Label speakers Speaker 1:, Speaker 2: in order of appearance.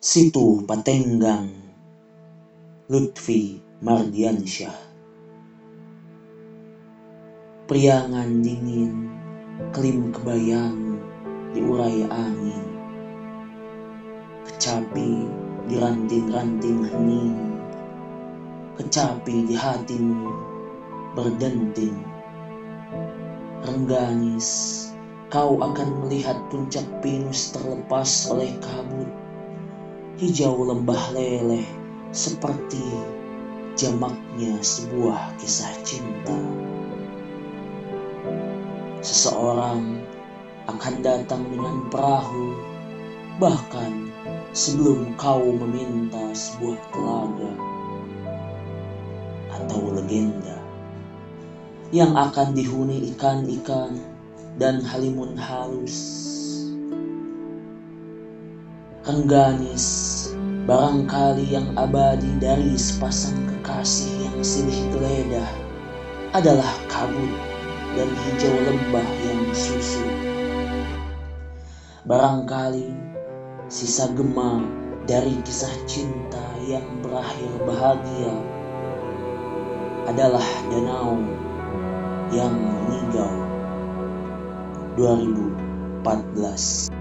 Speaker 1: Situ Patenggang Lutfi Mardiansyah. Priangan dingin Kelim kebayang Diurai angin. Kecapi di ranting-ranting hening. Kecapi di hatimu Berdenting. Rengganis kau akan melihat puncak pinus terlepas oleh kabut. Hijau lembah leleh seperti jamaknya sebuah kisah cinta. Seseorang akan datang dengan perahu, bahkan sebelum kau meminta sebuah telaga atau legenda yang akan dihuni ikan-ikan dan halimun halus. Rengganis, barangkali yang abadi dari sepasang kekasih yang silih geledah adalah kabut dan hijau lembah yang susu. Barangkali sisa gema dari kisah cinta yang berakhir bahagia adalah danau yang mengigau 2014